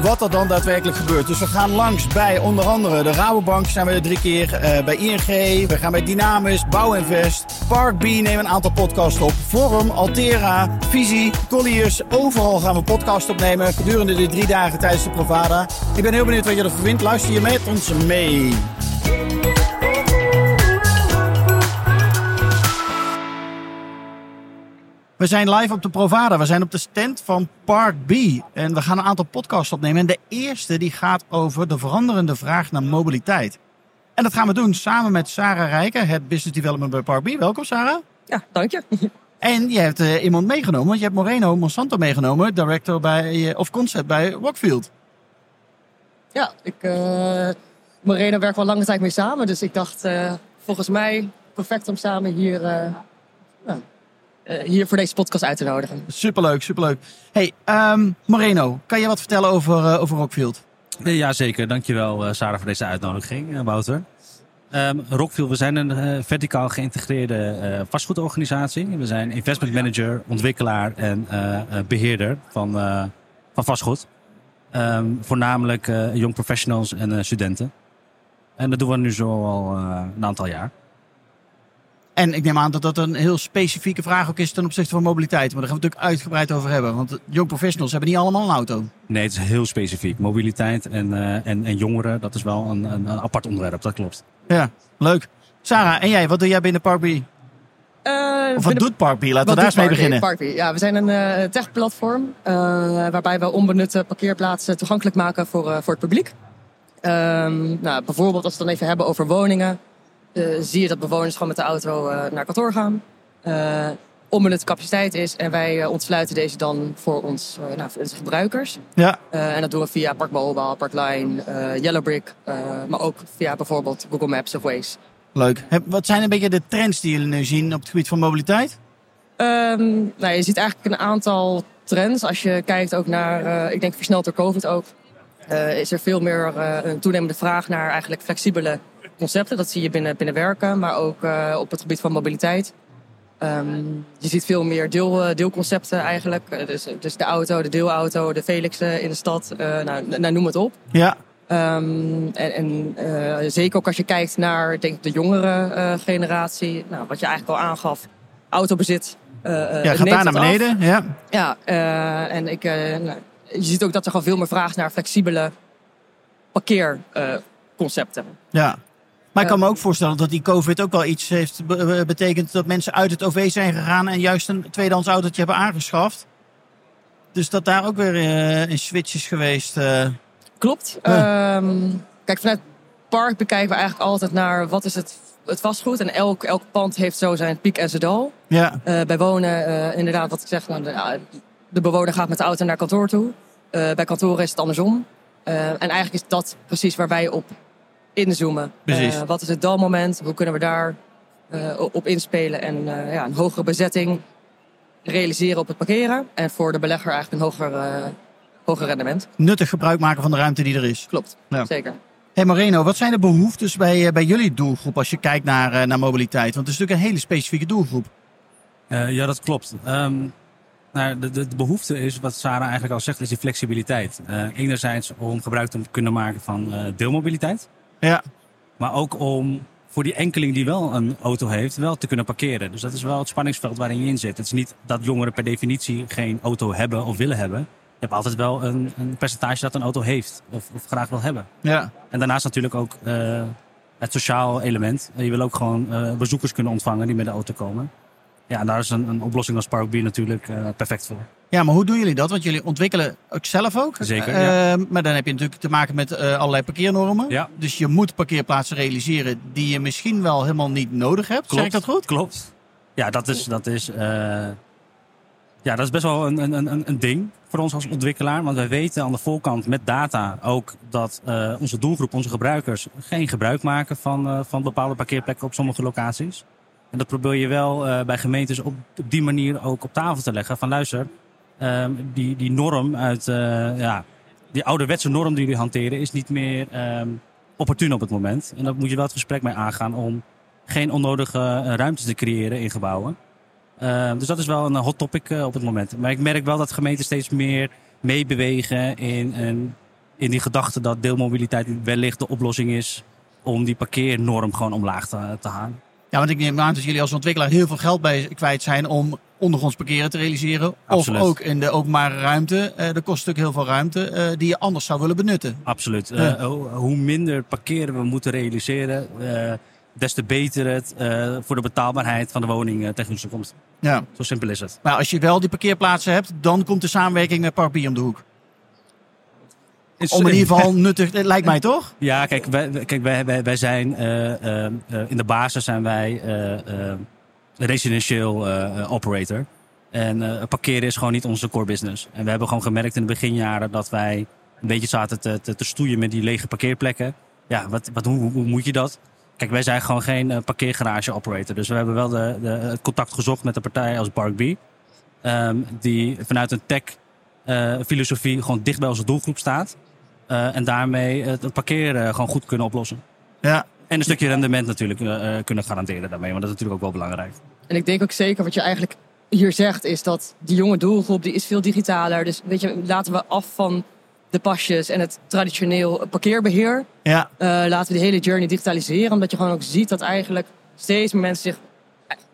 wat er dan daadwerkelijk gebeurt. Dus we gaan langs bij onder andere de Rabobank zijn we er drie keer. eh, bij ING, we gaan bij Dynamis, Bouwinvest, Park B nemen een aantal podcasts op. Forum, Altera, Visie, Colliers. Overal gaan we podcasts opnemen gedurende de drie dagen tijdens de Provada. Ik ben heel benieuwd wat je ervan vindt. Luister je met ons mee. We zijn live op de Provada. We zijn op de stand van Park B. En we gaan een aantal podcasts opnemen. En de eerste die gaat over de veranderende vraag naar mobiliteit. En dat gaan we doen samen met Sarah Rijken, het Business Development bij Park B. Welkom Sarah. Ja, dank je. En je hebt eh, iemand meegenomen, want je hebt Moreno Monsanto meegenomen, director bij, eh, of concept bij Rockfield. Ja, ik, eh Moreno werken we al lange tijd mee samen. Dus ik dacht, volgens mij perfect om samen hier, hier voor deze podcast uit te nodigen. Superleuk, superleuk. Hey, ehm, Moreno, kan je wat vertellen over, eh, over Rockfield? Ja, Jazeker, dankjewel eh, Sarah voor deze uitnodiging, eh, Wouter. Ehm Rockfield, we zijn een eh, verticaal geïntegreerde eh, vastgoedorganisatie. We zijn investment manager, ontwikkelaar en eh, eh, beheerder van, eh, van vastgoed. Ehm, voornamelijk eh young professionals en eh, studenten. En dat doen we nu zo al eh, een aantal jaar. En ik neem aan dat dat een heel specifieke vraag ook is ten opzichte van mobiliteit. Maar daar gaan we het natuurlijk uitgebreid over hebben. Want young professionals hebben niet allemaal een auto. Nee, het is heel specifiek. Mobiliteit en, eh, en, en jongeren, dat is wel een, een, een apart onderwerp, dat klopt. Ja, leuk. Sarah, en jij, wat doe jij binnen Park B? Eh, Of wat doet Park B? Laten we daar eens mee Parkby? beginnen. Parkby? Ja, we zijn een eh tech-platform eh, waarbij we onbenutte parkeerplaatsen toegankelijk maken voor, eh, voor het publiek. Ehm, nou, bijvoorbeeld als we het dan even hebben over woningen, zie je dat bewoners gewoon met de auto eh, naar kantoor gaan. Eh onbenutte capaciteit is en wij eh, ontsluiten deze dan voor, ons, eh, nou, voor onze gebruikers. Ja, Eh, en dat doen we via Park Mobile, Parkline, eh Yellowbrick, eh, maar ook via bijvoorbeeld Google Maps of Waze. leuk. Wat zijn een beetje de trends die jullie nu zien op het gebied van mobiliteit? Ehm, nou, je ziet eigenlijk een aantal trends. Als je kijkt ook naar, eh, ik denk versneld door COVID ook, eh, is er veel meer eh, een toenemende vraag naar eigenlijk flexibele concepten. Dat zie je binnen, binnen werken, maar ook eh, op het gebied van mobiliteit. Ehm, je ziet veel meer deel, eh, deelconcepten eigenlijk. Eh, dus, dus de auto, de deelauto, de Felix eh, in de stad, nou, nou, noem het op. Ja, Ehm, en en zeker ook als je kijkt naar denk, ik, de jongere generatie. Nou, wat je eigenlijk al aangaf. Autobezit. ja gaat daar naar af. beneden. Ja. Ja, en ik, nou, je ziet ook dat er gewoon veel meer vraag naar flexibele parkeerconcepten. ja. Maar ik kan Ja. me ook voorstellen dat die COVID ook wel iets heeft be- be- betekend dat mensen uit het OV zijn gegaan en juist een tweedehands autootje hebben aangeschaft. Dus dat daar ook weer eh, een switch is geweest. eh. Klopt. Ehm, kijk, vanuit park bekijken we eigenlijk altijd naar wat is het, het vastgoed. En elk, elk pand heeft zo zijn piek en zijn dal. ja, Eh, bij wonen, eh, inderdaad, wat ik zeg, nou, de, de bewoner gaat met de auto naar kantoor toe. Eh, bij kantoren is het andersom. Eh, en eigenlijk is dat precies waar wij op inzoomen. Precies. Eh, wat is het dalmoment? Hoe kunnen we daar eh, op inspelen en eh, ja, een hogere bezetting realiseren op het parkeren? En voor de belegger eigenlijk een hoger, eh, hoger rendement. nuttig gebruik maken van de ruimte die er is. Klopt, Ja. zeker. Hey Moreno, wat zijn de behoeftes bij, eh, bij jullie doelgroep als je kijkt naar, eh, naar mobiliteit? Want het is natuurlijk een hele specifieke doelgroep. Eh, ja, dat klopt. Ehm, nou, de, de, de behoefte is, wat Sarah eigenlijk al zegt, is die flexibiliteit. Eh, enerzijds om gebruik te kunnen maken van eh, deelmobiliteit. Ja, Maar ook om voor die enkeling die wel een auto heeft, wel te kunnen parkeren. Dus dat is wel het spanningsveld waarin je in zit. Het is niet dat jongeren per definitie geen auto hebben of willen hebben. Je hebt altijd wel een, een percentage dat een auto heeft of, of graag wil hebben. ja. En daarnaast natuurlijk ook eh, het sociaal element. Je wil ook gewoon eh, bezoekers kunnen ontvangen die met de auto komen. Ja, en daar is een, een oplossing als Park B natuurlijk eh, perfect voor. Ja, maar hoe doen jullie dat? Want jullie ontwikkelen ook zelf ook. Zeker, Eh, ja. Maar dan heb je natuurlijk te maken met eh, allerlei parkeernormen. Ja. Dus je moet parkeerplaatsen realiseren die je misschien wel helemaal niet nodig hebt. Zeg ik dat goed? Klopt. Ja, dat is, dat is, eh, ja, dat is best wel een, een, een, een ding voor ons als ontwikkelaar. Want wij weten aan de voorkant met data ook dat eh, onze doelgroep, onze gebruikers, geen gebruik maken van, van bepaalde parkeerplekken op sommige locaties. En dat probeer je wel bij gemeentes op, op die manier ook op tafel te leggen. Van luister, ehm, die, die norm uit, eh, ja, die ouderwetse norm die jullie hanteren is niet meer ehm, opportun op het moment. En daar moet je wel het gesprek mee aangaan om geen onnodige uh, ruimte te creëren in gebouwen. Uh, dus dat is wel een hot topic op het moment. Maar ik merk wel dat gemeenten steeds meer meebewegen in, in, in die gedachte dat deelmobiliteit wellicht de oplossing is om die parkeernorm gewoon omlaag te, te halen. Ja, want ik neem aan dat jullie als ontwikkelaar heel veel geld bij kwijt zijn om ondergronds parkeren te realiseren. Absoluut. Of ook in de openbare ruimte. Uh, er kost natuurlijk heel veel ruimte uh, die je anders zou willen benutten. Absoluut. Uh, hoe minder parkeren we moeten realiseren, des te beter het voor de betaalbaarheid van de woning tegen onze komst. Ja. Zo simpel is het. Maar als je wel die parkeerplaatsen hebt, dan komt de samenwerking met Parkbier om de hoek. Om in ieder geval nuttig, het lijkt mij toch? Ja, kijk, wij, kijk, wij, wij, wij zijn uh, uh, in de basis zijn wij uh, residentieel operator. En parkeren is gewoon niet onze core business. En we hebben gewoon gemerkt in de beginjaren dat wij een beetje zaten te, te, te stoeien met die lege parkeerplekken. Ja, wat, wat, hoe, hoe moet je dat? Kijk, wij zijn gewoon geen parkeergarage operator. Dus we hebben wel de, de, het contact gezocht met een partij als Park B. Um, die vanuit een tech filosofie gewoon dicht bij onze doelgroep staat. En daarmee het parkeren gewoon goed kunnen oplossen. Ja. En een stukje rendement natuurlijk uh, kunnen garanderen daarmee. Want dat is natuurlijk ook wel belangrijk. En ik denk ook zeker wat je eigenlijk hier zegt is dat die jonge doelgroep die is veel digitaler. Dus weet je, laten we af van de pasjes en het traditioneel parkeerbeheer. Ja. Uh, laten we de hele journey digitaliseren. Omdat je gewoon ook ziet dat eigenlijk steeds meer mensen zich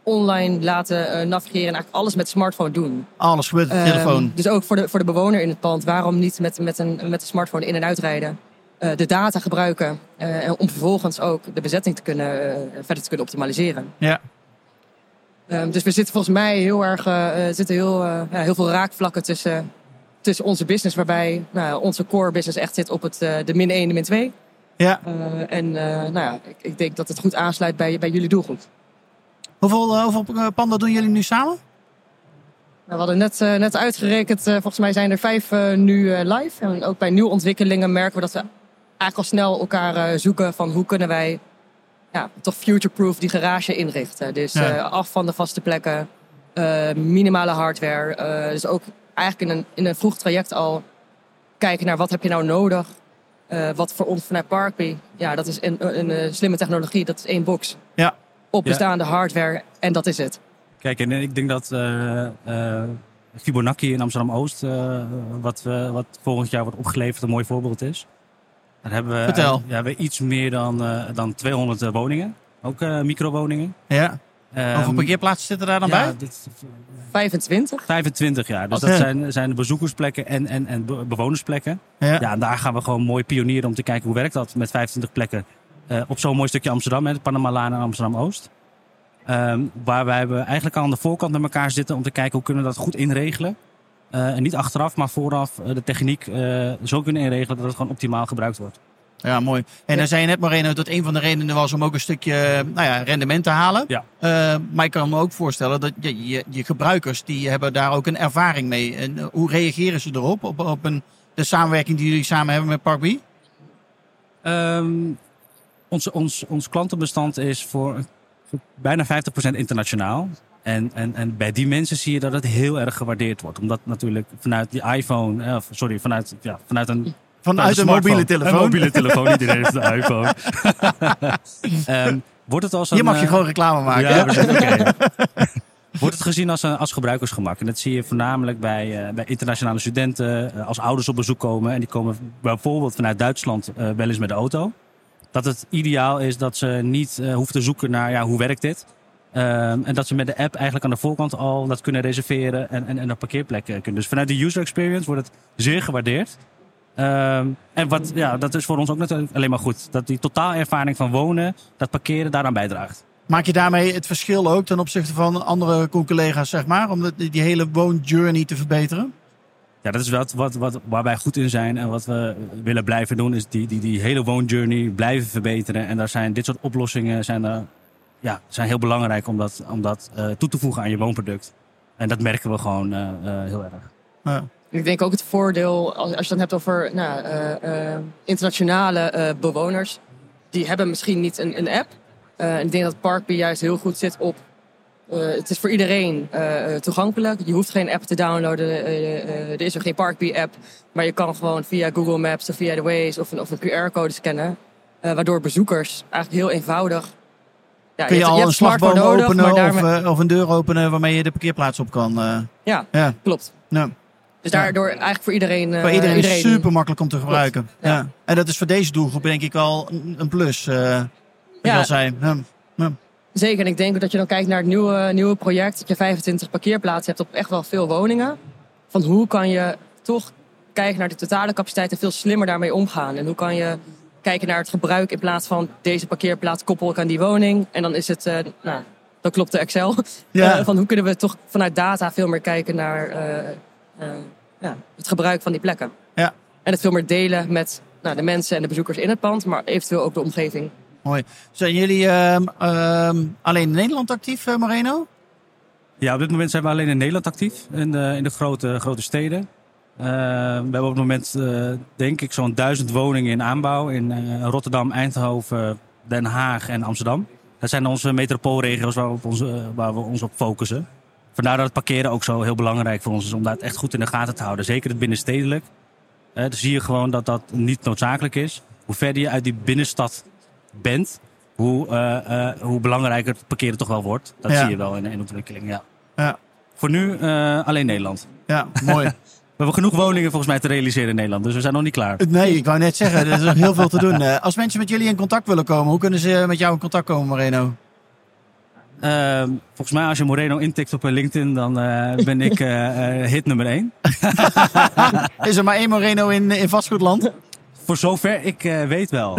online laten uh, navigeren en eigenlijk alles met smartphone doen. Alles met de um, telefoon. Dus ook voor de, voor de bewoner in het pand. Waarom niet met, met, een, met de smartphone in- en uitrijden? Uh, de data gebruiken. Uh, om vervolgens ook de bezetting te kunnen, verder te kunnen optimaliseren. Ja. Um, dus we zitten volgens mij heel erg zitten heel, ja, heel veel raakvlakken tussen, tussen onze business. Waarbij nou, onze core business echt zit op het, de min 1 de min 2. Ja. en nou ja, ik, ik denk dat het goed aansluit bij, bij jullie doelgroep. Hoeveel, hoeveel panden doen jullie nu samen? Nou, we hadden net, net uitgerekend, volgens mij zijn er vijf nu live. En ook bij nieuwe ontwikkelingen merken we dat we eigenlijk al snel elkaar zoeken van hoe kunnen wij ja, toch future-proof die garage inrichten. Dus Ja. af van de vaste plekken, minimale hardware. dus ook eigenlijk in een, in een vroeg traject al kijken naar wat heb je nou nodig. wat voor ons vanuit Parkby, ja, dat is een, een, slimme technologie, dat is één box Ja. op Ja. bestaande hardware en dat is het. Kijk, en ik denk dat Fibonacci in Amsterdam-Oost, wat, wat volgend jaar wordt opgeleverd, een mooi voorbeeld is. Daar hebben we, Vertel. ja, we iets meer dan, dan 200 woningen, ook microwoningen. Ja. Um, Hoeveel parkeerplaatsen zitten daar dan ja, bij? dit- 25. 25 jaar. Dus dat zijn, zijn de bezoekersplekken en, en, en be- bewonersplekken. Ja. Ja, en daar gaan we gewoon mooi pionieren om te kijken hoe werkt dat met 25 plekken. eh, op zo'n mooi stukje Amsterdam, hè, de Panama-laan en Amsterdam-Oost. Ehm, waar wij we eigenlijk al aan de voorkant met elkaar zitten om te kijken hoe kunnen we dat goed inregelen. Eh, en niet achteraf, maar vooraf eh, de techniek eh, zo kunnen inregelen dat het gewoon optimaal gebruikt wordt. Ja, mooi. En dan zei je net, Moreno, dat een van de redenen was om ook een stukje nou ja, rendement te halen. Ja. Maar ik kan me ook voorstellen dat je, je, je gebruikers, die hebben daar ook een ervaring mee. En hoe reageren ze erop, op, op een, de samenwerking die jullie samen hebben met Park B? Ehm, ons, ons, ons klantenbestand is voor bijna 50% internationaal. En, en, en bij die mensen zie je dat het heel erg gewaardeerd wordt. Omdat natuurlijk vanuit die iPhone, eh, sorry, vanuit, ja, vanuit een Vanuit een mobiele telefoon. Een mobiele telefoon, iedereen heeft een iPhone. Ehm, wordt het als een, Hier mag je eh, gewoon reclame maken. ja. Wordt het gezien als, een, als gebruikersgemak? En dat zie je voornamelijk bij, eh, bij internationale studenten. als ouders op bezoek komen. En die komen bijvoorbeeld vanuit Duitsland wel eens met de auto. Dat het ideaal is dat ze niet hoeven te zoeken naar ja, hoe werkt dit. Ehm, en dat ze met de app eigenlijk aan de voorkant al dat kunnen reserveren en, en, en een parkeerplek eh, kunnen. Dus vanuit de user experience wordt het zeer gewaardeerd. Ehm, en wat, ja, dat is voor ons ook natuurlijk alleen maar goed. Dat die totaalervaring van wonen, dat parkeren daaraan bijdraagt. Maak je daarmee het verschil ook ten opzichte van andere collega's, zeg maar? Om de- die hele woonjourney te verbeteren? Ja, dat is wat, wat, wat, waar wij goed in zijn en wat we willen blijven doen. Is die, die, die hele woonjourney blijven verbeteren. En daar zijn dit soort oplossingen zijn, er, ja, zijn heel belangrijk om dat, om dat eh, toe te voegen aan je woonproduct. En dat merken we gewoon eh, eh, heel erg. Ja. Ik denk ook het voordeel, als, als je het hebt over nou, internationale eh, bewoners, die hebben misschien niet een, een app. Eh, en ik denk dat Parkby juist heel goed zit op eh, het is voor iedereen eh, eh, toegankelijk. Je hoeft geen app te downloaden. eh, eh, er is ook geen Parkbee-app. Maar je kan gewoon via Google Maps of via de Waze of een, of een QR-code scannen. eh, waardoor bezoekers eigenlijk heel eenvoudig... Ja, Kun je, al een slagboom nodig, openen of, eh, of een deur openen waarmee je de parkeerplaats op kan? eh. Ja, ja, klopt. nou, Dus daardoor eigenlijk voor iedereen... eh, voor iedereen, super makkelijk om te gebruiken. Ja. ja. En dat is voor deze doelgroep denk ik wel een, plus. Ja. al. Ja. Zeker, en ik denk dat je dan kijkt naar het nieuwe, nieuwe project. Dat je 25 parkeerplaatsen hebt op echt wel veel woningen. Van hoe kan je toch kijken naar de totale capaciteit en veel slimmer daarmee omgaan. En hoe kan je kijken naar het gebruik in plaats van deze parkeerplaats koppel ik aan die woning. En dan is het, eh, nou, dan klopt de Excel. Ja. Eh, van hoe kunnen we toch vanuit data veel meer kijken naar eh, ja, het gebruik van die plekken. Ja. En het veel meer delen met nou, de mensen en de bezoekers in het pand, maar eventueel ook de omgeving. Mooi. Zijn jullie ehm, ehm, alleen in Nederland actief, Moreno? Ja, op dit moment zijn we alleen in Nederland actief, in de, in de grote, grote steden. Eh, we hebben op het moment, eh, denk ik, zo'n duizend woningen in aanbouw in eh, Rotterdam, Eindhoven, Den Haag en Amsterdam. Dat zijn onze metropoolregio's waar we, op onze, eh, waar we ons op focussen. Vandaar dat het parkeren ook zo heel belangrijk voor ons is om dat echt goed in de gaten te houden. Zeker het binnenstedelijk. Eh, dan zie je gewoon dat dat niet noodzakelijk is. Hoe verder je uit die binnenstad bent, hoe, hoe belangrijker het parkeren toch wel wordt. Dat Ja. zie je wel in, in ontwikkeling, ja. Ja. Voor nu alleen Nederland. Ja, mooi. We hebben genoeg woningen volgens mij te realiseren in Nederland, dus we zijn nog niet klaar. nee, ik wou net zeggen, er is nog heel veel te doen. Eh, als mensen met jullie in contact willen komen, hoe kunnen ze met jou in contact komen, Moreno? Eh, volgens mij als je Moreno intikt op LinkedIn, dan eh, ben ik eh, hit nummer 1. Is er maar één Moreno in, in vastgoedland? Voor zover ik weet wel.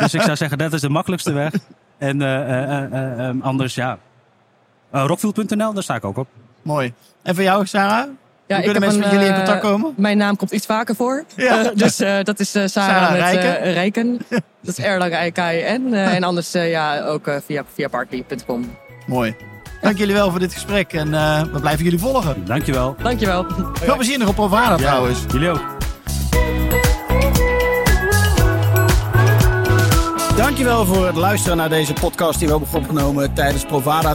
dus ik zou zeggen, dat is de makkelijkste weg. En eh, anders, ja. Rockfield.nl, daar sta ik ook op. Mooi. En voor jou, Sarah? Ja, Hoe kunnen mensen met jullie in contact komen? Mijn naam komt iets vaker voor. Ja. Eh, dus eh, dat is eh, Sarah, Sarah met Rijken. eh, Rijken. Dat is Erlang I-K-E-N. Eh, en anders eh, ja, ook eh, via, via. Mooi. Dank jullie wel voor dit gesprek en eh, we blijven jullie volgen. Dankjewel. Dankjewel. Veel plezier nog op Provada trouwens. Jullie ook. Dankjewel voor het luisteren naar deze podcast die we hebben opgenomen tijdens Provada